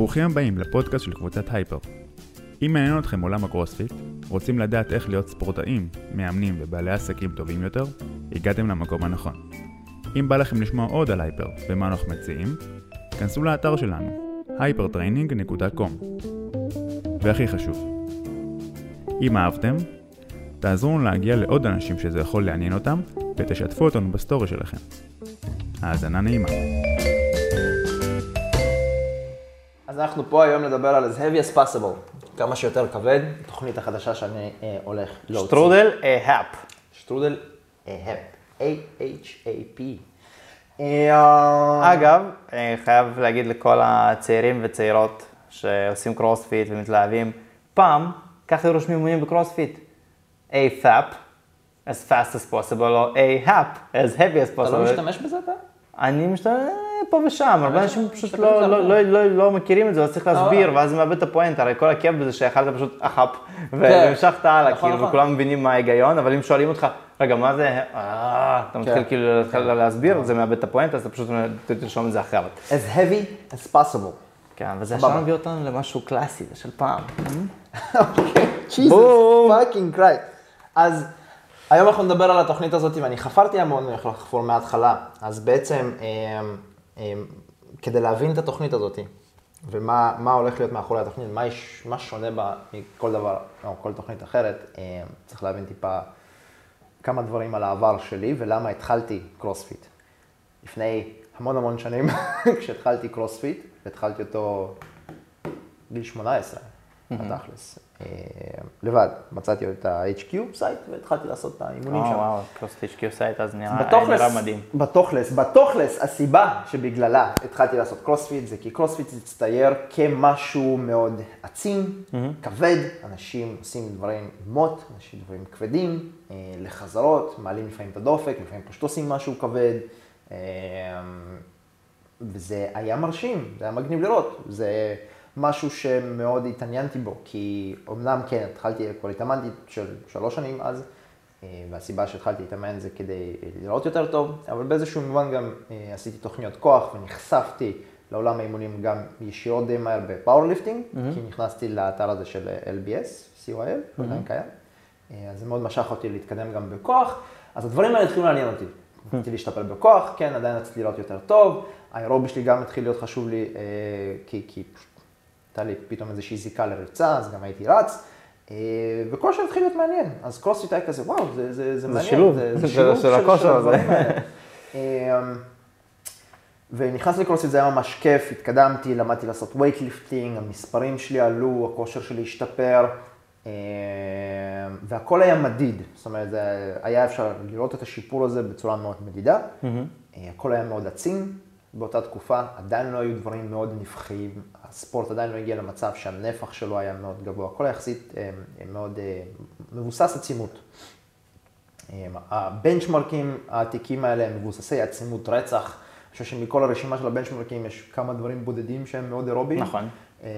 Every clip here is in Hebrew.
ברוכים הבאים לפודקאסט של קבוצת הייפר. אם מעניין אתכם עולם הקרוספיט, רוצים לדעת איך להיות ספורטאים, מאמנים ובעלי עסקים טובים יותר, הגעתם למקום הנכון. אם בא לכם לשמוע עוד על הייפר ומה אנחנו מציעים, כנסו לאתר שלנו, hypertraining.com. והכי חשוב, אם אהבתם, תעזרו לנו להגיע לעוד אנשים שזה יכול לעניין אותם, ותשתפו אותנו בסטורי שלכם. האזנה נעימה. אנחנו פה היום לדבר על as heavy as possible, כמה שיותר כבד, תוכנית החדשה שאני אה, הולך להוציא. שטרודל AHAP. שטרודל AHAP, A-H-A-P. אה, אגב, חייב להגיד לכל הצעירים וצעירות שעושים קרוספיט ומתלהבים, פעם, ככה היו רושמים אימונים בקרוספיט. A-HAP, as fast as possible, או A-HAP, as heavy as possible. אתה לא משתמש בזה אתה? אני משתמש פה ושם, הרבה אנשים פשוט לא, לא. לא, לא, מכירים את זה, אז צריך להסביר, אה. ואז זה מאבד את הפואנטה, הרי כל הכיף בזה שיכלת פשוט אחאפ, והמשכת הלאה, נכון, כאילו, נכון. וכולם מבינים מה ההיגיון, אבל אם שואלים אותך, רגע, מה זה, אה, אתה מתחיל כן. כאילו להתחיל להסביר, זה מאבד את הפואנטה, אז אתה פשוט תרשום את זה אחרת. as heavy as possible. כן, וזה. עכשיו מביא אותנו למשהו קלאסי, זה של פעם. Jesus בום. fucking Christ. אז היום אנחנו נדבר על התוכנית הזאת, ואני חפרתי המון, אני יכול לחפור מההתחלה. אז בעצם, אה, אה, כדי להבין את התוכנית הזאת, ומה מה הולך להיות מאחורי התוכנית, מה, יש, מה שונה בה מכל דבר, או כל תוכנית אחרת, אה, צריך להבין טיפה כמה דברים על העבר שלי, ולמה התחלתי קרוספיט. לפני המון המון שנים, כשהתחלתי קרוספיט, והתחלתי אותו גיל 18, בתכלס. אה, לבד, מצאתי את ה-HQ site והתחלתי לעשות את האימונים שם. וואו, קרוספיט HQ site, אז נראה מדהים. בתכלס, בתכלס, הסיבה שבגללה התחלתי לעשות קרוספיט זה כי קרוספיט הצטייר כמשהו מאוד עצים, כבד, אנשים עושים דברים מוט, אנשים דברים כבדים, אה, לחזרות, מעלים לפעמים את הדופק, לפעמים פשוט עושים משהו כבד, אה, וזה היה מרשים, זה היה מגניב לראות, זה משהו שמאוד התעניינתי בו, כי אמנם כן, התחלתי, כבר התאמנתי של שלוש שנים אז, אה, והסיבה שהתחלתי להתאמן זה כדי להיראות יותר טוב, אבל באיזשהו מובן גם אה, עשיתי תוכניות כוח ונחשפתי לעולם האימונים גם ישירות די מהר ב powerlifting, כי נכנסתי לאתר הזה של LBS, CYL, הוא עדיין קיים, אה, אז זה מאוד משך אותי להתקדם גם בכוח, אז הדברים האלה התחילו לעניין אותי. רציתי להשתפר בכוח, כן, עדיין רציתי להיראות יותר טוב, האירובי שלי גם התחיל להיות חשוב לי, אה, כי, כי פשוט הייתה לי פתאום איזושהי זיקה לריצה, אז גם הייתי רץ. אה, וכל השאר התחיל להיות מעניין. אז קרוספיט היה כזה, וואו, זה, זה, זה מעניין. שילוב, זה, של- זה שילוב של הכושר הזה. אה, ונכנסתי לקרוספיט, זה היה ממש כיף, התקדמתי, למדתי לעשות weightlifting, המספרים שלי עלו, הכושר שלי השתפר, אה, והכל היה מדיד. זאת אומרת, זה היה אפשר לראות את השיפור הזה בצורה מאוד מדידה. הכל היה מאוד עצים באותה תקופה, עדיין לא היו דברים מאוד נבחיים, הספורט עדיין לא הגיע למצב שהנפח שלו היה מאוד גבוה, הכל יחסית אה, מאוד אה, מבוסס עצימות. אה, הבנצ'מרקים העתיקים האלה הם מבוססי עצימות רצח. אני חושב שמכל הרשימה של הבנצ'מרקים יש כמה דברים בודדים שהם מאוד אירוביים. נכון. אה,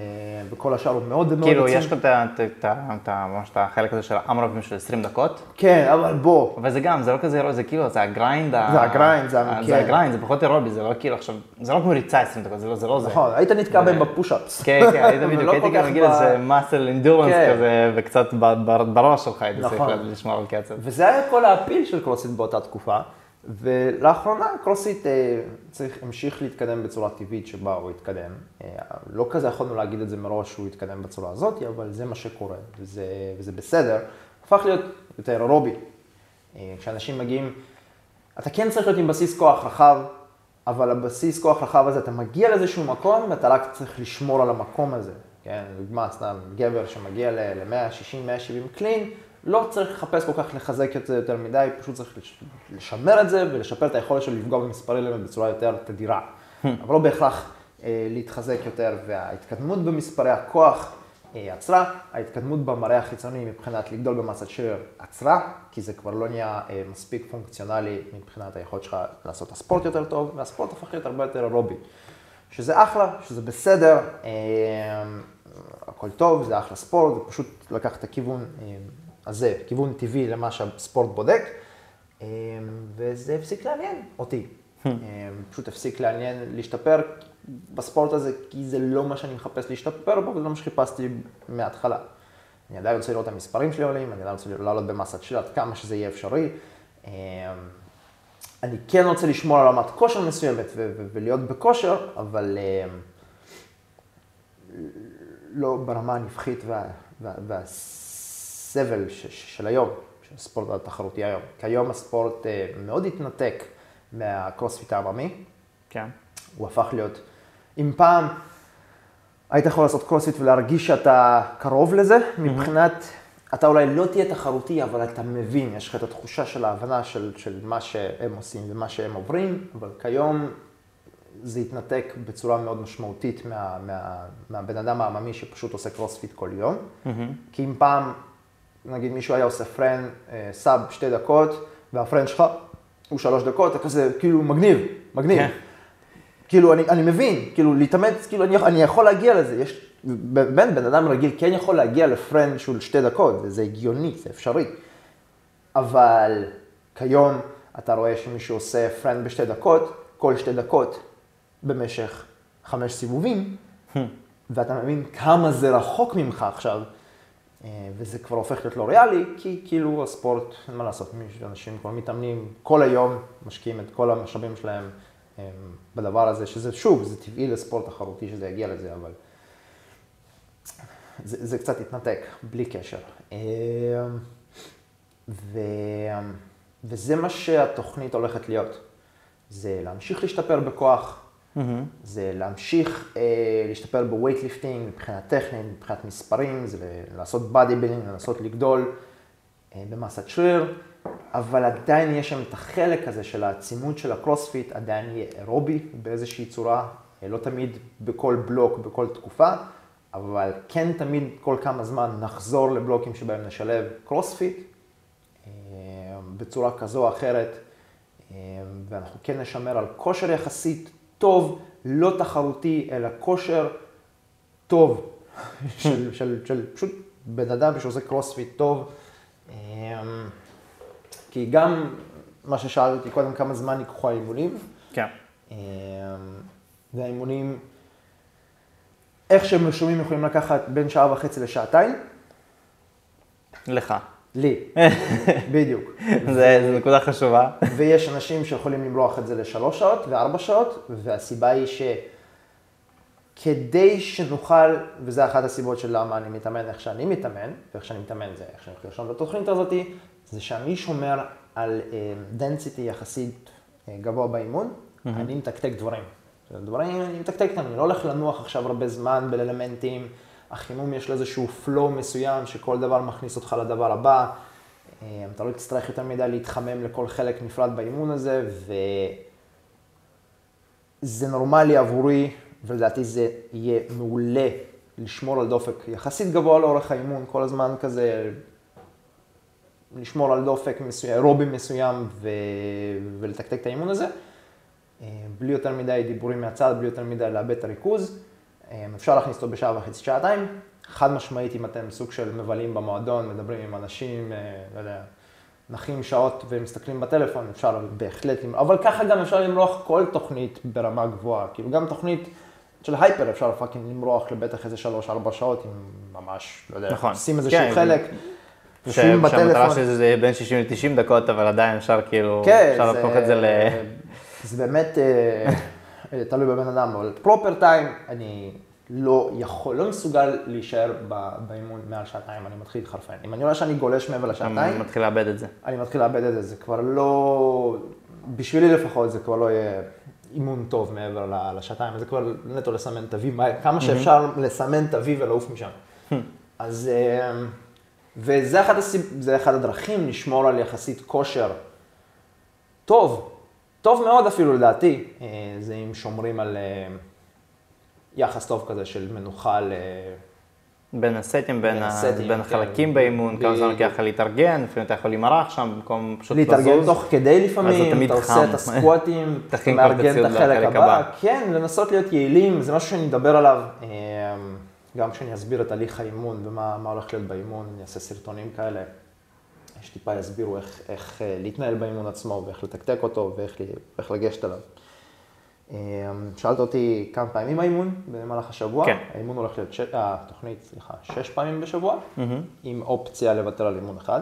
וכל השאר הוא מאוד מאוד כאילו. יש לך את החלק הזה של ה AMRAP ים של 20 דקות, כן, אבל בוא, אבל זה גם, זה לא כזה אירובי, זה כאילו, זה ה grind. זה ה grind, זה כן. זה ה grind, זה פחות אירובי, זה לא כאילו עכשיו, זה לא כמו ריצה 20 דקות, זה לא זה. לא זה. נכון, היית נתקע בהם ב push-ups. כן, כן, היית בדיוק, ולא הייתי גם מגיע לאיזה muscle endurance כן. כזה, וקצת בראש שלך הייתי צריך נכון. לשמור על קצב. וזה היה כל ה feel של קרוספיט באותה תקופה, ולאחרונה קרוספיט אה, צריך, המשיך להתקדם בצורה טבעית שבה הוא התקדם. אה, לא כזה יכולנו להגיד את זה מראש שהוא יתקדם בצורה הזאת, אבל זה מה שקורה, וזה, וזה בסדר. הפך להיות יותר אירובי. אה, כשאנשים מגיעים, אתה כן צריך להיות עם בסיס כוח רחב, אבל הבסיס כוח רחב הזה, אתה מגיע לאיזשהו מקום ואתה רק צריך לשמור על המקום הזה. כן, לדוגמה, סתם גבר שמגיע ל-160-170 קלין, לא צריך לחפש כל כך לחזק את זה יותר מדי, פשוט צריך לש- לשמר את זה ולשפר את היכולת שלו לפגוע במספרים האלה בצורה יותר תדירה. אבל לא בהכרח אה, להתחזק יותר, וההתקדמות במספרי הכוח אה, עצרה, ההתקדמות במראה החיצוני מבחינת לגדול במסת שריר עצרה, כי זה כבר לא נהיה אה, מספיק פונקציונלי מבחינת היכולת שלך לעשות את הספורט יותר טוב, והספורט הפך להיות הרבה יותר אירובי. שזה אחלה, שזה בסדר, אה, הכל טוב, זה אחלה ספורט, זה פשוט לקח את הכיוון אה, הזה, כיוון טבעי למה שהספורט בודק, אה, וזה הפסיק לעניין אותי. אה, פשוט הפסיק לעניין, להשתפר, בספורט הזה, כי זה לא מה שאני מחפש להשתפר בו, וזה לא מה שחיפשתי מההתחלה. אני עדיין רוצה לראות את המספרים שלי עולים, אני עדיין רוצה לעלות במסת שלי עד כמה שזה יהיה אפשרי. אמ, אני כן רוצה לשמור על רמת כושר מסוימת ולהיות בכושר, אבל לא ברמה הנוכחית וה, וה, והסבל ש, של היום, של הספורט התחרותי היום. כיום הספורט אה, מאוד התנתק מהקרוספיט העממי. כן. הוא הפך להיות, אם פעם היית יכול לעשות קרוספיט ולהרגיש שאתה קרוב לזה, mm-hmm. מבחינת, אתה אולי לא תהיה תחרותי, אבל אתה מבין, יש לך את התחושה של ההבנה של, של מה שהם עושים ומה שהם עוברים, אבל כיום זה התנתק בצורה מאוד משמעותית מה, מה, מהבן אדם העממי שפשוט עושה קרוספיט כל יום. Mm-hmm. כי אם פעם, נגיד מישהו היה עושה Fran, אה, sub שתי דקות, וה Fran שלך הוא שלוש דקות, אתה כזה כאילו מגניב, מגניב. כן. כאילו, אני, אני מבין, כאילו, להתאמץ, כאילו, אני, אני יכול להגיע לזה. יש, באמת, בן אדם רגיל כן יכול להגיע ל Fran של שתי דקות, וזה הגיוני, זה אפשרי. אבל כיום אתה רואה שמישהו עושה פרנד בשתי דקות, כל שתי דקות במשך חמש סיבובים, ואתה מבין כמה זה רחוק ממך עכשיו, אה, וזה כבר הופך להיות לא ריאלי, כי כאילו הספורט, אין מה לעשות, אנשים כבר מתאמנים כל היום, משקיעים את כל המשאבים שלהם אמ, בדבר הזה, שזה שוב, זה טבעי לספורט תחרותי שזה יגיע לזה, אבל זה, זה קצת התנתק, בלי קשר. אמ, ו, וזה מה שהתוכנית הולכת להיות. זה להמשיך להשתפר בכוח, mm-hmm. זה להמשיך אה, להשתפר ב weightlifting מבחינה טכנית, מבחינת מספרים, זה לעשות bodybuilding, לנסות לגדול אה, במסת שריר. אבל עדיין יש שם את החלק הזה של העצימות של הקרוספיט, עדיין יהיה אירובי באיזושהי צורה, לא תמיד בכל בלוק, בכל תקופה, אבל כן תמיד כל כמה זמן נחזור לבלוקים שבהם נשלב קרוספיט אה, בצורה כזו או אחרת, אה, ואנחנו כן נשמר על כושר יחסית טוב, לא תחרותי, אלא כושר טוב, של, של, של פשוט בן אדם שעושה קרוספיט טוב. אה, כי גם מה ששאלת אותי קודם, כמה זמן ייקחו האימונים. כן. אמ, והאימונים, איך שהם רשומים יכולים לקחת בין שעה וחצי לשעתיים. לך. לי, בדיוק. זו נקודה חשובה. ויש אנשים שיכולים למרוח את זה לשלוש שעות וארבע שעות, והסיבה היא שכדי שנוכל, וזו אחת הסיבות של למה אני מתאמן איך שאני מתאמן, ואיך שאני מתאמן זה איך שאני יכול לרשום בתוכנית הזאתי, זה שאני שומר על density אה, יחסית אה, גבוה באימון. אני מתקתק דברים. דברים, אני מתקתק אותם, אני לא הולך לנוח עכשיו הרבה זמן באלמנטים, החימום יש לו איזשהו flow מסוים שכל דבר מכניס אותך לדבר הבא, אה, אתה לא תצטרך יותר מדי להתחמם לכל חלק נפרד באימון הזה, וזה נורמלי עבורי, ולדעתי זה יהיה מעולה לשמור על דופק יחסית גבוה לאורך האימון, כל הזמן כזה לשמור על דופק מסוים, אירובי מסוים ו... ולתקתק את האימון הזה, אה, בלי יותר מדי דיבורים מהצד, בלי יותר מדי לאבד את הריכוז. אה, אפשר להכניס אותו בשעה וחצי, שעתיים. חד משמעית, אם אתם סוג של מבלים במועדון, מדברים עם אנשים, אה, לא יודע, נחים שעות ומסתכלים בטלפון, אפשר בהחלט, אבל ככה גם אפשר למרוח כל תוכנית ברמה גבוהה. כאילו גם תוכנית של hyper אפשר fucking למרוח לבטח איזה שלוש-ארבע שעות, אם ממש, לא יודע, נכון. עושים איזשהו כן, חלק. יושבים בטלפון. שהמטרה של זה יהיה בין 60 ל-90 דקות, אבל עדיין אפשר כאילו, כן, אפשר להפוך את זה ל... זה באמת אה, תלוי בבן אדם, אבל פרופר טיים, אני לא יכול, לא מסוגל להישאר באימון מעל שעתיים, אני מתחיל להתחרפן. אם אני רואה שאני גולש מעבר לשעתיים, אני מתחיל לאבד את זה. אני מתחיל לאבד את זה, זה כבר לא, בשבילי לפחות, זה כבר לא יהיה אימון טוב מעבר לשעתיים, זה כבר נטו לסמן את ה-V, כמה שאפשר לסמן את ה-V ולעוף משם. אז... אה, וזה אחד, הסיב... אחד הדרכים לשמור על יחסית כושר טוב, טוב מאוד אפילו לדעתי, אה, זה אם שומרים על אה, יחס טוב כזה של מנוחה ל... בין הסטים, בין, בין, הסטים, בין כן. החלקים באימון, כמה זמן לוקח לך להתארגן, לפעמים אתה יכול להימרח שם במקום פשוט לזוז. להתארגן תוך כדי לפעמים, אתה עושה את הסקווטים, אתה מארגן את החלק הבא. כן, לנסות להיות יעילים, זה משהו שאני מדבר עליו. אה, גם כשאני אסביר את הליך האימון ומה הולך להיות באימון, אני אעשה סרטונים כאלה, שטיפה יסבירו איך, איך אה, להתנהל באימון עצמו ואיך לתקתק אותו ואיך לגשת אליו. אמ, שאלת אותי כמה פעמים האימון במהלך השבוע. כן. האימון הולך להיות, ש... אה, התוכנית, סליחה, שש פעמים בשבוע, עם אופציה לוותר על אימון אחד.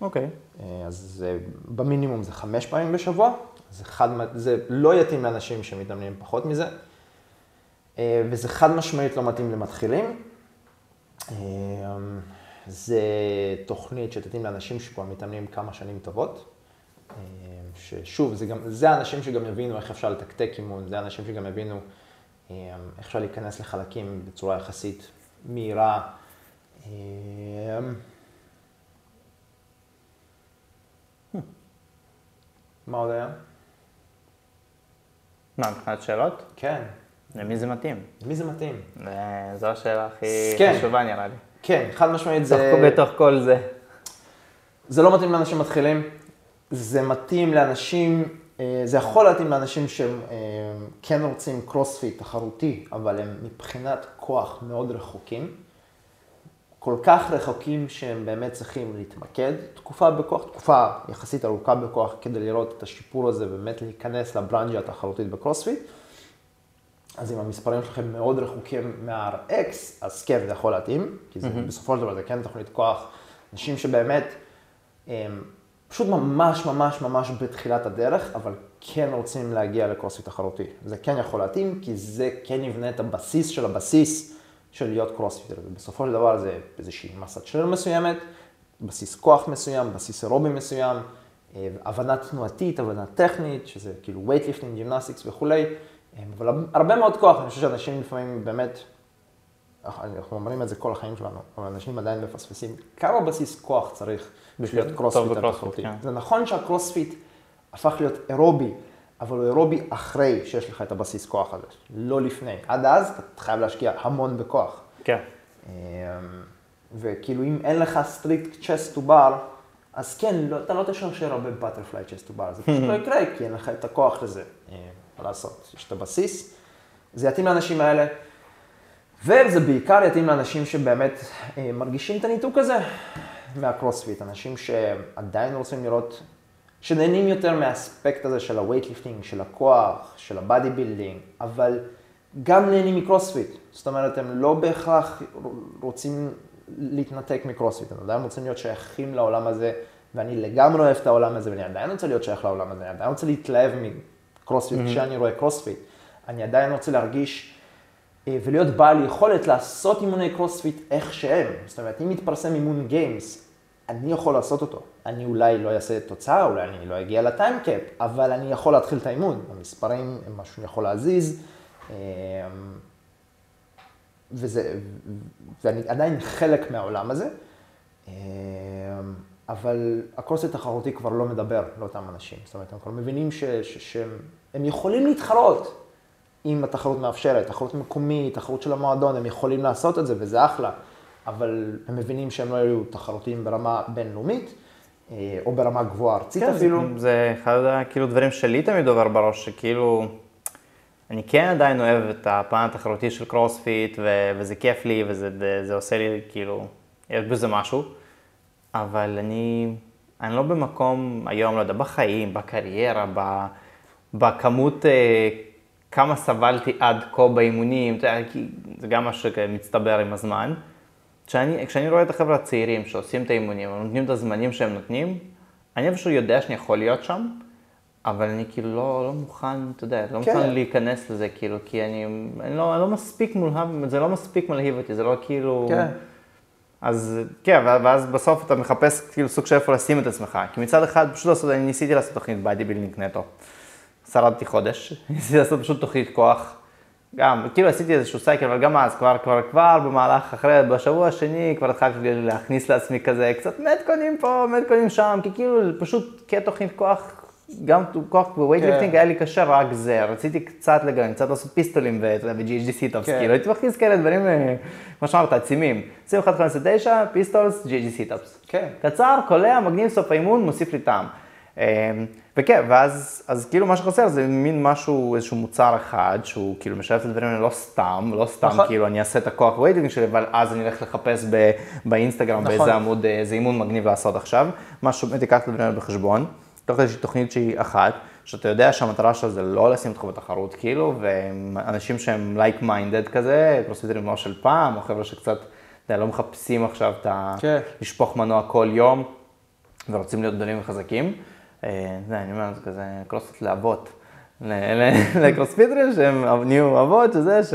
אוקיי. אה, אז במינימום זה חמש פעמים בשבוע. זה, חד, זה לא יתאים לאנשים שמתאמנים פחות מזה. אה, וזה חד משמעית לא מתאים למתחילים. זה תוכנית שתתאים לאנשים שכבר מתאמנים כמה שנים טובות. אה, ששוב, זה, גם, זה האנשים שגם יבינו איך אפשר לתקתק אימון, זה האנשים שגם יבינו אה, איך אפשר להיכנס לחלקים בצורה יחסית מהירה. אה, מה עוד היה? מה, מבחינת שאלות? כן, למי זה מתאים? למי זה מתאים? זו השאלה הכי כן. חשובה נראה לי. כן, חד משמעית זה... בתוך- כל זה. זה לא מתאים לאנשים מתחילים, זה מתאים לאנשים, אה, זה יכול להתאים לאנשים שהם אה, כן רוצים קרוספיט תחרותי, אבל הם מבחינת כוח מאוד רחוקים. כל כך רחוקים שהם באמת צריכים להתמקד תקופה בכוח, תקופה יחסית ארוכה בכוח כדי לראות את השיפור הזה, באמת להיכנס לברנג'ה התחרותית בקרוספיט. אז אם המספרים שלכם מאוד רחוקים מה-RX, אז כן, זה יכול להתאים, כי זה, בסופו של דבר זה כן תוכנית כוח. אנשים שבאמת הם פשוט ממש ממש ממש בתחילת הדרך, אבל כן רוצים להגיע לקרוספיט תחרותי. זה כן יכול להתאים, כי זה כן יבנה את הבסיס של הבסיס של להיות קרוספיטר. ובסופו של דבר זה איזושהי מסת שריר מסוימת, בסיס כוח מסוים, בסיס אירובי מסוים, אה, הבנה תנועתית, הבנה טכנית, שזה כאילו weightlifting, ג'ימנסטיקס וכולי, אבל הרבה מאוד כוח, אני חושב שאנשים לפעמים באמת, אנחנו אומרים את זה כל החיים שלנו, אבל אנשים עדיין מפספסים כמה בסיס כוח צריך בשביל להיות טוב קרוספיטר בקרוספיט, תחרותי. כן. זה נכון שהקרוספיט הפך להיות אירובי, אבל הוא אירובי אחרי שיש לך את הבסיס כוח הזה, לא לפני. עד אז אתה חייב להשקיע המון בכוח. כן. אמ, וכאילו אם אין לך strict chest to bar, אז כן, לא, אתה לא תשרשר הרבה butterfly chest to bar, זה פשוט לא יקרה, כי אין לך את הכוח לזה. מה לעשות, יש את הבסיס, זה יתאים לאנשים האלה, וזה בעיקר יתאים לאנשים שבאמת אה, מרגישים את הניתוק הזה מהקרוספיט, אנשים שעדיין רוצים לראות, שנהנים יותר מהאספקט הזה של ה-weightlifting, של הכוח, של ה-body building, אבל גם נהנים מקרוספיט. זאת אומרת, הם לא בהכרח רוצים להתנתק מקרוספיט, הם עדיין רוצים להיות שייכים לעולם הזה, ואני לגמרי אוהב את העולם הזה, ואני עדיין רוצה להיות שייך לעולם הזה, אני עדיין רוצה להתלהב מקרוספיט כשאני רואה קרוספיט. אני עדיין רוצה להרגיש אה, ולהיות בעל יכולת לעשות אימוני קרוספיט איך שהם. זאת אומרת, אם מתפרסם אימון Games, אני יכול לעשות אותו. אני אולי לא אעשה תוצאה, אולי אני לא אגיע ל time cap, אבל אני יכול להתחיל את האימון. המספרים הם משהו שאני יכול להזיז, אה, וזה, ואני עדיין חלק מהעולם הזה, אה, אבל הקרוספיט התחרותי כבר לא מדבר לאותם אנשים. זאת אומרת, הם כבר מבינים ש, ש, שהם הם יכולים להתחרות אם התחרות מאפשרת, תחרות מקומית, תחרות של המועדון, הם יכולים לעשות את זה וזה אחלה, אבל הם מבינים שהם לא יהיו תחרותיים ברמה בינלאומית, אה, או ברמה גבוהה ארצית כן, אפילו. זה, זה אחד הכאילו דברים שלי תמיד עובר בראש, שכאילו, אני כן עדיין אוהב את הפן התחרותי של קרוספיט, ו- וזה כיף לי, וזה זה, זה עושה לי, כאילו, יש בזה משהו, אבל אני, אני לא במקום היום, לא יודע, בחיים, בקריירה, ב, בכמות, אה, כמה סבלתי עד כה באימונים, אתה יודע, כי זה גם משהו שמצטבר עם הזמן. כשאני, כשאני רואה את החבר'ה הצעירים שעושים את האימונים, נותנים את הזמנים שהם נותנים, אני פשוט יודע שאני יכול להיות שם, אבל אני כאילו לא, לא מוכן, אתה יודע, לא כן. מוכן להיכנס לזה, כאילו, כי אני, אני, לא, אני לא מספיק מולהב, זה לא מספיק מלהיב אותי, זה לא כאילו... כן. אז כן, ואז- בסוף אתה מחפש כאילו סוג של איפה לשים את עצמך. כי מצד אחד, פשוט לעשות, אני ניסיתי לעשות תוכנית bodybuilding נטו. שרדתי חודש, ניסיתי לעשות פשוט תוכנית כוח. גם, כאילו עשיתי איזשהו cycle, אבל גם אז, כבר, כבר, כבר במהלך, אחרי, בשבוע השני, כבר התחלתי להכניס לעצמי כזה, קצת מטקונים פה, מטקונים שם, כי כאילו פשוט כתוכנית כוח, גם כוח ב weightlifting כן. היה לי קשה רק זה, רציתי קצת לגרם, קצת לעשות פיסטולים ו- GHD sit-ups, כן. כאילו הייתי מכניס כאלה דברים, אה, כמו שאמרת, עצימים, 21, 15, 9, pistols, GHD sit-ups. כן. קצר, קולע, מגניב, סוף האימון, מוסיף לי טעם. אה, וכן, ואז אז כאילו מה שחסר זה מין משהו, איזשהו מוצר אחד, שהוא כאילו משלב את הדברים האלה לא סתם, לא סתם נכון. כאילו אני אעשה את הכוח weightlifting שלי, אבל אז אני אלך לחפש ב, באינסטגרם נכון. באיזה עמוד, אה, איזה אימון מגניב לעשות עכשיו, משהו, באמת ייקח את הדברים האלה בחשבון. תוך איזושהי תוכנית שהיא אחת, שאתה יודע שהמטרה שלה זה לא לשים אותך בתחרות, כאילו, והם אנשים שהם like-minded כזה, קרוספיטרים כמו של פעם, או חבר'ה שקצת, אתה יודע, לא מחפשים עכשיו את ה... כן. לשפוך מנוע כל יום, ורוצים להיות גדולים וחזקים. אה, יודע, אני אומר, זה כזה קרוספיט לאבות. לקרוספיטרים שהם נהיו אבות, שזה, ש...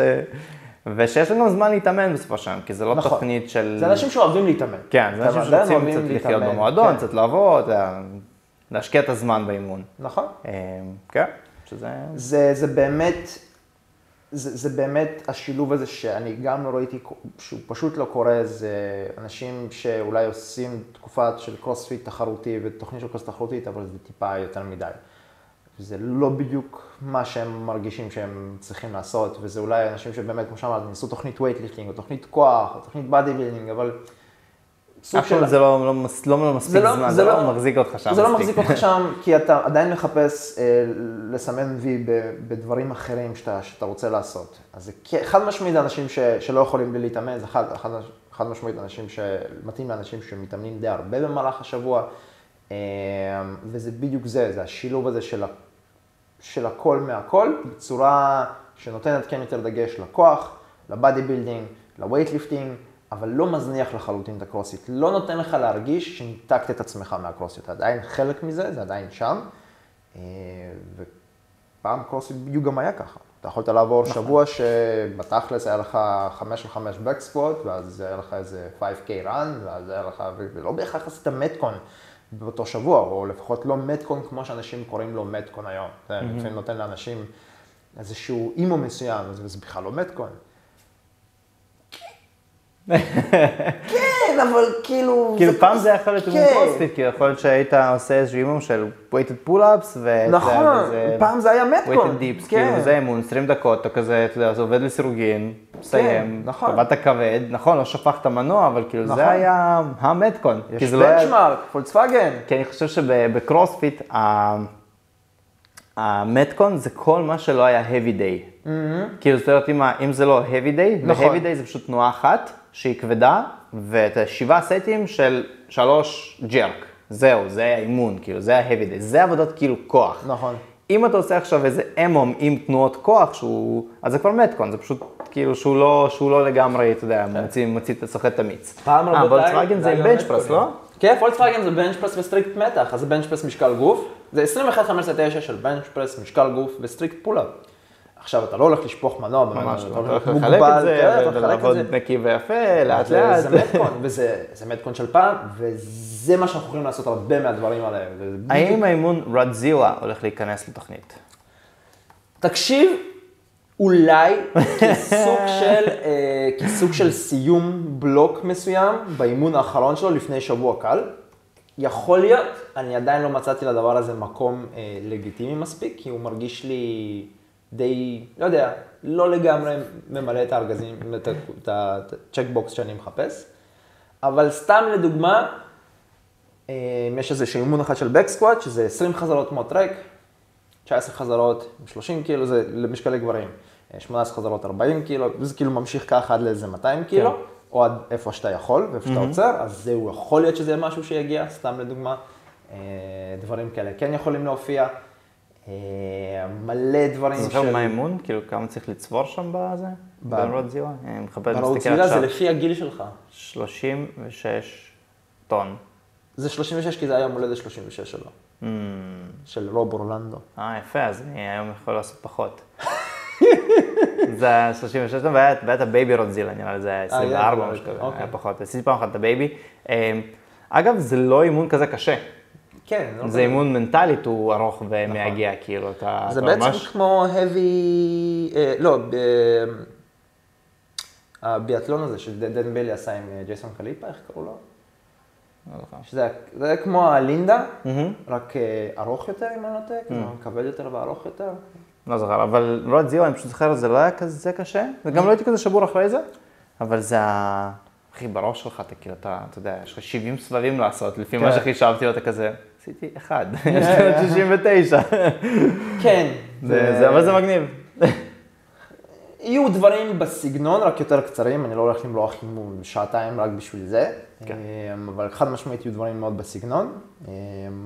ושיש גם זמן להתאמן בסופו של כי זה לא נכון. תוכנית של... זה אנשים שאוהבים להתאמן. כן, זה אנשים שרוצים קצת לחיות להתאמן, במועדון, כן. קצת לעבוד, אה, להשקיע את הזמן באימון. נכון. אה, כן, שזה... זה, זה באמת, זה, זה באמת השילוב הזה שאני גם לא ראיתי, שהוא פשוט לא קורה, זה אנשים שאולי עושים תקופה של קרוספיט תחרותי ותוכנית של קרוספיט תחרותית, אבל זה טיפה יותר מדי. זה לא בדיוק מה שהם מרגישים שהם צריכים לעשות, וזה אולי אנשים שבאמת, כמו שאמרת, ניסו תוכנית weightlifting, או תוכנית כוח, או תוכנית body building, אבל סוג אף פעם זה לא לא לא לא מספיק זמן, זה לא מחזיק אותך שם זה לא מספיק. מחזיק אותך שם, כי אתה עדיין מחפש אה, לסמן וי בדברים אחרים שאתה, שאתה רוצה לעשות. אז זה חד משמעית אנשים ש, שלא יכולים בלי להתאמן, זה חד, חד, חד משמעית אנשים שמתאים לאנשים שמתאמנים די הרבה במהלך השבוע, אה, וזה בדיוק זה, זה השילוב הזה של, ה, של הכל מהכל, בצורה שנותנת כן יותר דגש לכוח, ל bodybuilding, ל weightlifting, אבל לא מזניח לחלוטין את הקרוספיט. לא נותן לך להרגיש שניתקת את עצמך מהקרוספיט. אתה עדיין חלק מזה, זה עדיין שם. אה, ופעם קרוסיט בדיוק גם היה ככה. אתה יכולת לעבור שבוע שבתכלס היה לך 5 על 5 בקסקווט, ואז היה לך איזה 5K run, ואז היה לך, ולא בהכרח עשית מטקון באותו שבוע, או לפחות לא מטקון כמו שאנשים קוראים לו מטקון היום. זה לפעמים נותן לאנשים איזשהו אימו מסוים, אז זה בכלל לא מטקון. כן, אבל כאילו... כאילו פעם זה יכול להיות אימון כן. קרוספיט, כי יכול להיות שהיית עושה איזשהו אימון של weighted pull-ups, ו... נכון, פעם זה היה metcon. weighted dips, כן. כאילו זה אימון, 20 דקות, אתה כזה, אתה יודע, זה עובד לסירוגין, מסיים, נכון. קבעת כבד, נכון, לא שפכת מנוע, אבל כאילו נכון. זה היה ה metcon. כי יש זה לא היה- benchmark, פולקסווגן. כי אני חושב שבקרוספיט, ה metcon זה כל מה שלא היה heavy day. כאילו, זאת אומרת, אם זה לא heavy day, נכון. ו-heavy day זה פשוט תנועה אחת, שהיא כבדה, ואת השבעה סטים של שלוש jerk. זהו, זה האימון, כאילו, זה ה-heavy day. זה עבודת כאילו כוח. נכון. אם אתה עושה עכשיו איזה EMOM עם תנועות כוח, שהוא, אז זה כבר metcon, זה פשוט כאילו שהוא לא, שהוא לא לגמרי, אתה יודע, מוציא, מוציא, סוחט את המיץ. פעם אה, רבותיי, פולקסווגן זה עם היה bench press. לא? כן, פולקסווגן זה bench press ו strict מתח, אז זה bench press משקל גוף, זה 21, 15, 9 של bench press משקל גוף ו strict pull-up. עכשיו, אתה לא הולך לשפוך מנוע, ממש אתה לא, הולך לחלק את זה, ולעבוד. נקי ויפה, לאט לאט. זה metcon, וזה זה metcon של פעם, וזה מה שאנחנו יכולים לעשות הרבה מהדברים האלה. האם האימון רדזילה הולך להיכנס לתוכנית? תקשיב, אולי כסוג של, אה, כסוג של סיום בלוק מסוים באימון האחרון שלו לפני שבוע קל. יכול להיות, אני עדיין לא מצאתי לדבר הזה מקום אה, לגיטימי מספיק, כי הוא מרגיש לי די, לא יודע, לא לגמרי ממלא את הארגזים, את ה- את הצ'קבוקס שאני מחפש. אבל סתם לדוגמה, אה, יש איזשהו אימון אחד של בק סקוואט, שזה 20 חזרות כמו טרק, 19 חזרות עם 30 קילו, זה למשקלי גברים. אה, 18 חזרות 40 קילו, וזה כאילו ממשיך ככה עד לאיזה 200 קילו, כן. או עד איפה שאתה יכול ואיפה שאתה עוצר, אז זהו, יכול להיות שזה משהו שיגיע, סתם לדוגמה. אה, דברים כאלה כן יכולים להופיע. אה, מלא דברים אתה זוכר מה האימון? כאילו כמה צריך לצבור שם בזה? ב- ברודזילה? אני מחפש, ברור מסתכל צלילה זה עכשיו. לפי הגיל שלך. 36 טון. זה 36 כי זה היה יום הולדת 36 שלו, Hmm, של רוב אורלנדו. אה, יפה, אז אני היום יכול לעשות פחות. זה היה 36 טון, והיה את הבייבי רודזילה, נראה לי זה היה 24 או משהו כזה, אוקיי. היה פחות. עשיתי פעם אחת את הבייבי. אה, אגב, זה לא אימון כזה קשה. כן, לא זה אימון מנטלית, הוא ארוך ומייגע, כאילו, אתה זה אתה בעצם ממש... כמו heavy, אה, לא, ב... הביאטלון הזה שדן בלי עשה עם אה, ג'ייסון קליפה, איך קראו לו? לא זוכר. שזה היה- זה היה כמו הלינדה, מהמם. רק אה, ארוך יותר אם אני לא טועה, כאילו כבד יותר וארוך יותר. לא זוכר, אבל רוד זיו, אני פשוט זוכר, זה לא היה כזה קשה, וגם לא הייתי כזה שבור אחרי זה, אבל זה ה... אחי, בראש שלך, אתה כאילו, אתה, אתה יודע, יש לך 70 סבבים לעשות, לפי מה כן. שחישבתי, ואתה כזה, עשיתי אחד, יש לי עוד 69. כן. אבל זה מגניב. יהיו דברים בסגנון, רק יותר קצרים, אני לא הולך למרוח אימון שעתיים רק בשביל זה, כן. אמ, אבל חד משמעית יהיו דברים מאוד בסגנון. אמ,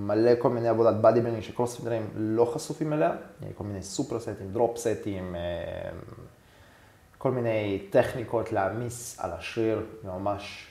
מלא כל מיני עבודת bodybuilding שקרוספיטרים לא חשופים אליה, כל מיני סופר סטים, drop סטים, כל מיני טכניקות להעמיס על השריר וממש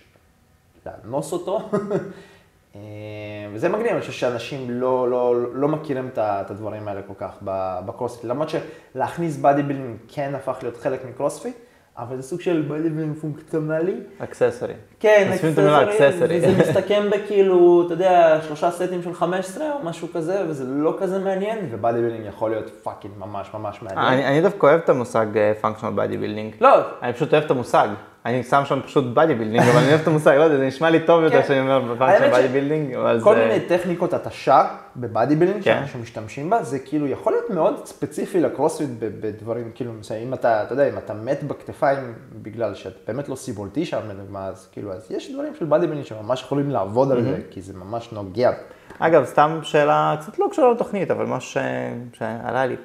לאנוס אותו. אמ, וזה מגניב, אני חושב שאנשים לא, לא, לא מכירים את הדברים האלה כל כך בקרוספיט. למרות שלהכניס bodybuilding כן הפך להיות חלק מקרוספיט, אבל זה סוג של bodybuilding פונקציונלי. accessory. כן, accessory. וזה מסתכם בכאילו, אתה יודע, שלושה סטים של 15 או משהו כזה, וזה לא כזה מעניין, ו bodybuilding יכול להיות fucking ממש ממש מעניין. אני אני דווקא אוהב את המושג functional bodybuilding. לא, אני פשוט אוהב את המושג. אני שם שם פשוט bodybuilding, אבל אני אוהב את המושג, לא יודע, זה נשמע לי טוב יותר כן. שאני אומר ש- bodybuilding, אבל כל זה... מיני טכניקות התשה ב bodybuilding כן. שאנשים משתמשים בה, זה כאילו יכול להיות מאוד ספציפי לקרוספיט בדברים כאילו. אם אתה, אתה יודע, אם אתה מת בכתפיים בגלל שאתה באמת לא סיבולתי שם, אז כאילו, אז יש דברים של bodybuilding שממש יכולים לעבוד על זה, כי זה ממש נוגע. אגב, סתם שאלה קצת לא קשורה לתוכנית, אבל משהו ש- שעלה לי.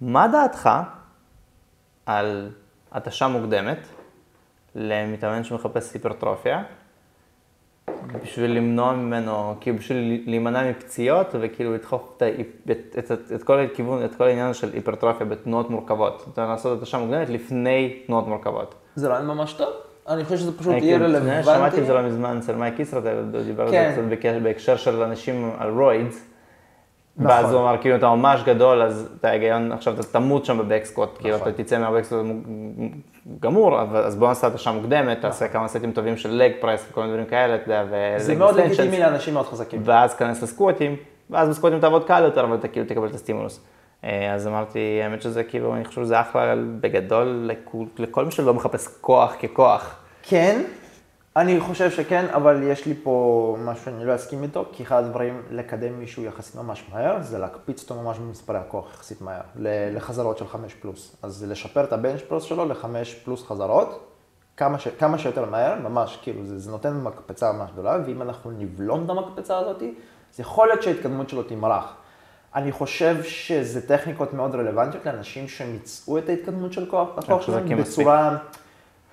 מה דעתך על התשה מוקדמת למתאמן שמחפש היפרטרופיה, בשביל למנוע ממנו, כאילו בשביל להימנע מפציעות וכאילו לדחוף את, את, את, את, את כל הכיוון, את כל העניין של היפרטרופיה בתנועות מורכבות. זאת אומרת, לעשות התשה מוקדמת לפני תנועות מורכבות. זה רעיון ממש טוב. אני חושב שזה פשוט יהיה רלוונטי. שמעתי את זה לא מזמן אצל מייק הוא דיבר על כן. זה קצת בקשר- בהקשר של אנשים על רואידס. נכון. ואז הוא אמר, כאילו, אתה ממש גדול, אז אתה היגיון, עכשיו אתה תמות שם בבקסקוט, כאילו, נכון. אתה תצא מהבקסקוט גמור, אבל- אז בוא נעשה את השעה מוקדמת, תעשה כמה סטים טובים של לג פרס וכל מיני דברים כאלה, אתה יודע, ו... זה מאוד לגיטימי לאנשים מאוד חזקים. ואז כנס לסקווטים, ואז בסקווטים תעבוד קל יותר, אבל אתה כאילו תקבל את הסטימולוס. אה, אז אמרתי, האמת שזה כאילו, אני חושב שזה אחלה בגדול לכול- לכל מי שלא מחפש כוח ככוח. כן, אני חושב שכן, אבל יש לי פה משהו שאני לא אסכים איתו, כי אחד הדברים לקדם מישהו יחסית ממש מהר, זה להקפיץ אותו ממש במספרי הכוח יחסית מהר, לחזרות של חמש פלוס. אז זה לשפר את הבנץ' פלוס שלו לחמש פלוס חזרות, כמה, ש... כמה שיותר מהר, ממש, כאילו, זה, זה נותן מקפצה ממש גדולה, ואם אנחנו נבלום את המקפצה הזאת, אז יכול להיות שההתקדמות שלו תמרח. אני חושב שזה טכניקות מאוד רלוונטיות לאנשים שמיצאו את ההתקדמות של כוח, הכוח שלהם. בצורה,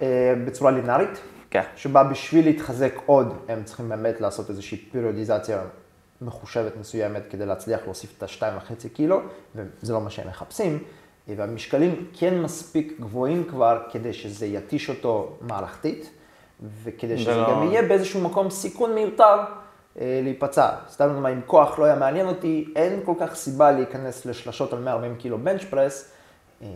אה, בצורה לינארית. כן. שבה בשביל להתחזק עוד, הם צריכים באמת לעשות איזושהי פיריודיזציה מחושבת מסוימת כדי להצליח להוסיף את השתיים וחצי קילו, וזה לא מה שהם מחפשים. והמשקלים כן מספיק גבוהים כבר כדי שזה יתיש אותו מערכתית, וכדי שזה ולא- גם יהיה באיזשהו מקום סיכון מיותר אה, להיפצע. סתם לדוגמה, אם כוח לא היה מעניין אותי, אין כל כך סיבה להיכנס לשלשות על 140 קילו בנץ' פרס. אה,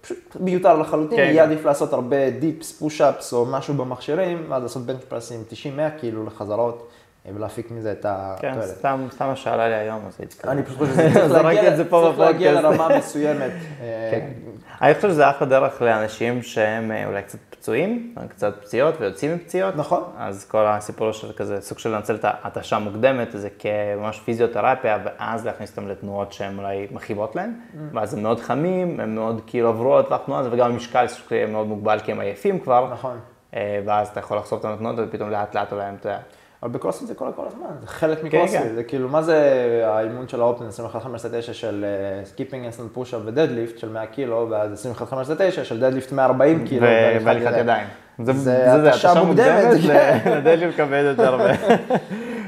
פשוט מיותר לחלוטין, כן, יהיה כן. עדיף לעשות הרבה דיפס, פוש-אפס או משהו במכשירים, ואז לעשות בנץ' פרס עם 90-100 כאילו לחזרות, אה, ולהפיק מזה את כן, התועלת. סתם, סתם מה שעלה לי היום, אז הייתי. אני פשוט חושב צריך להגיע. לרמה מסוימת. אה, כן. אני חושב שזה אחלה דרך לאנשים שהם אה, אולי קצת פצועים, קצת פציעות ויוצאים מפציעות. נכון. אז כל הסיפור של כזה סוג של לנצל את ההתשה מוקדמת, זה כממש פיזיותרפיה, ואז להכניס אותם לתנועות שהן אולי מכאיבות להם. Mm. ואז הם מאוד חמים, הם מאוד כאילו עברו על טווח תנועה הזה, וגם המשקל מאוד מוגבל כי הם עייפים כבר. נכון. אה, ואז אתה יכול לחשוף אותם לתנועות, ופתאום לאט לאט אולי הם, אתה יודע, אבל בקרוספיט זה קורה כל הזמן, זה חלק כן. מקרוספיט, זה כאילו, מה זה האימון של ה Open 21-5-9 של kipping handstand push-up ו deadlift של 100 קילו, ואז 21-5-9 של deadlift 140 כאילו. ו- והליכת ידיים. זה התשה מוקדמת, כן. לדלי מכבד יותר.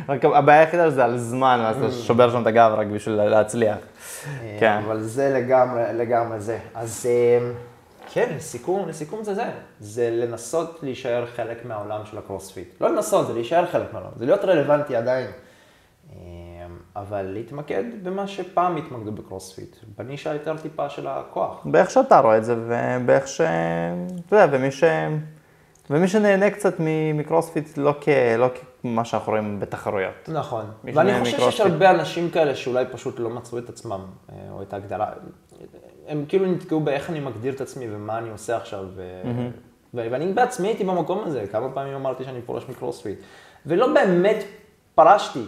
רק הבעיה היחידה זה על זמן, ואז אתה שובר שם את הגב רק בשביל להצליח. כן. אה, אבל זה לגמרי, לגמרי זה. אז אה, כן, לסיכום, לסיכום זה זה. זה לנסות להישאר חלק מהעולם של הקרוספיט. לא לנסות, זה להישאר חלק מהעולם. זה להיות רלוונטי עדיין. אה, אבל להתמקד במה שפעם התמקדו בקרוספיט. בנישה יותר טיפה של הכוח. באיך שאתה רואה את זה, ובאיך ש... אתה יודע, ומי ש... ומי שנהנה קצת מקרוספיט, לא, כ... לא כמה שאנחנו רואים בתחרויות. נכון. ואני חושב שיש מקרוספיט. הרבה אנשים כאלה שאולי פשוט לא מצאו את עצמם, אה, או את ההגדרה. הם כאילו נתקעו באיך אני מגדיר את עצמי ומה אני עושה עכשיו. ו... ו- ואני בעצמי הייתי במקום הזה, כמה פעמים אמרתי שאני פורש מקרוספיט. ולא באמת פרשתי,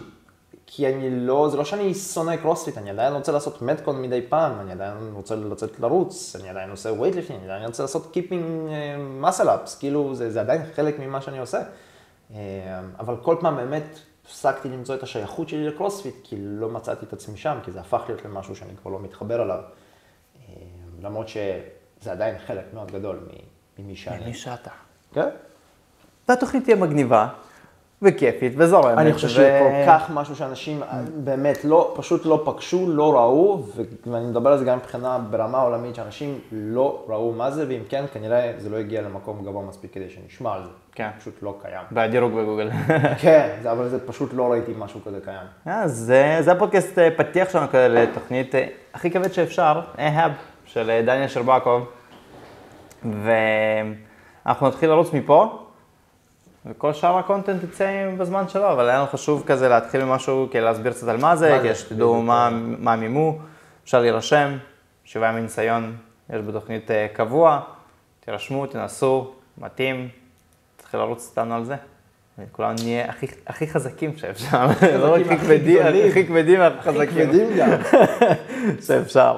כי אני לא, זה לא שאני שונא קרוספיט, אני עדיין רוצה לעשות metcon מדי פעם, אני עדיין רוצה לצאת לרוץ, אני עדיין עושה weightlifting, אני עדיין רוצה לעשות kipping muscle ups, כאילו זה, זה עדיין חלק ממה שאני עושה. אה, אבל כל פעם באמת הפסקתי למצוא את השייכות שלי לקרוספיט, כי לא מצאתי את עצמי שם, כי זה הפך להיות למשהו שאני כבר לא מתחבר אליו. אה, למרות שזה עדיין חלק מאוד גדול מ- ממי שאני. מי שאתה. כן? והתוכנית תהיה מגניבה, וכיפית, וזורמת. אני חושב ו- שזה כל כך משהו שאנשים באמת לא, פשוט לא פגשו, לא ראו, ו- ואני מדבר על זה גם מבחינה ברמה עולמית, שאנשים לא ראו מה זה, ואם כן, כנראה זה לא הגיע למקום גבוה מספיק כדי שנשמע על זה. כן. פשוט לא קיים. בדירוג בגוגל. כן, זה- אבל זה פשוט לא ראיתי משהו כזה קיים. אז אה, זה הפודקאסט אה, פתיח שלנו כזה לתוכנית אה, הכי כבד שאפשר, אהאב, של אה, דניאל שרבקוב. ואנחנו נתחיל לרוץ מפה, וכל שאר הקונטנט יצא בזמן שלו, אבל היה לנו חשוב כזה להתחיל ממשהו, כדי להסביר קצת על מה זה, כדי שתדעו. מה מה המימו, אפשר להירשם, שבעה ימי ניסיון, יש בתוכנית אה, קבוע, תירשמו, תנסו, מתאים, תתחיל לרוץ איתנו על זה. וכולנו נהיה הכי, הכי חזקים שאפשר, לא רק הכי כבדים. הכי כבדים, הכי הכי חזקים כבדים גם. שאפשר.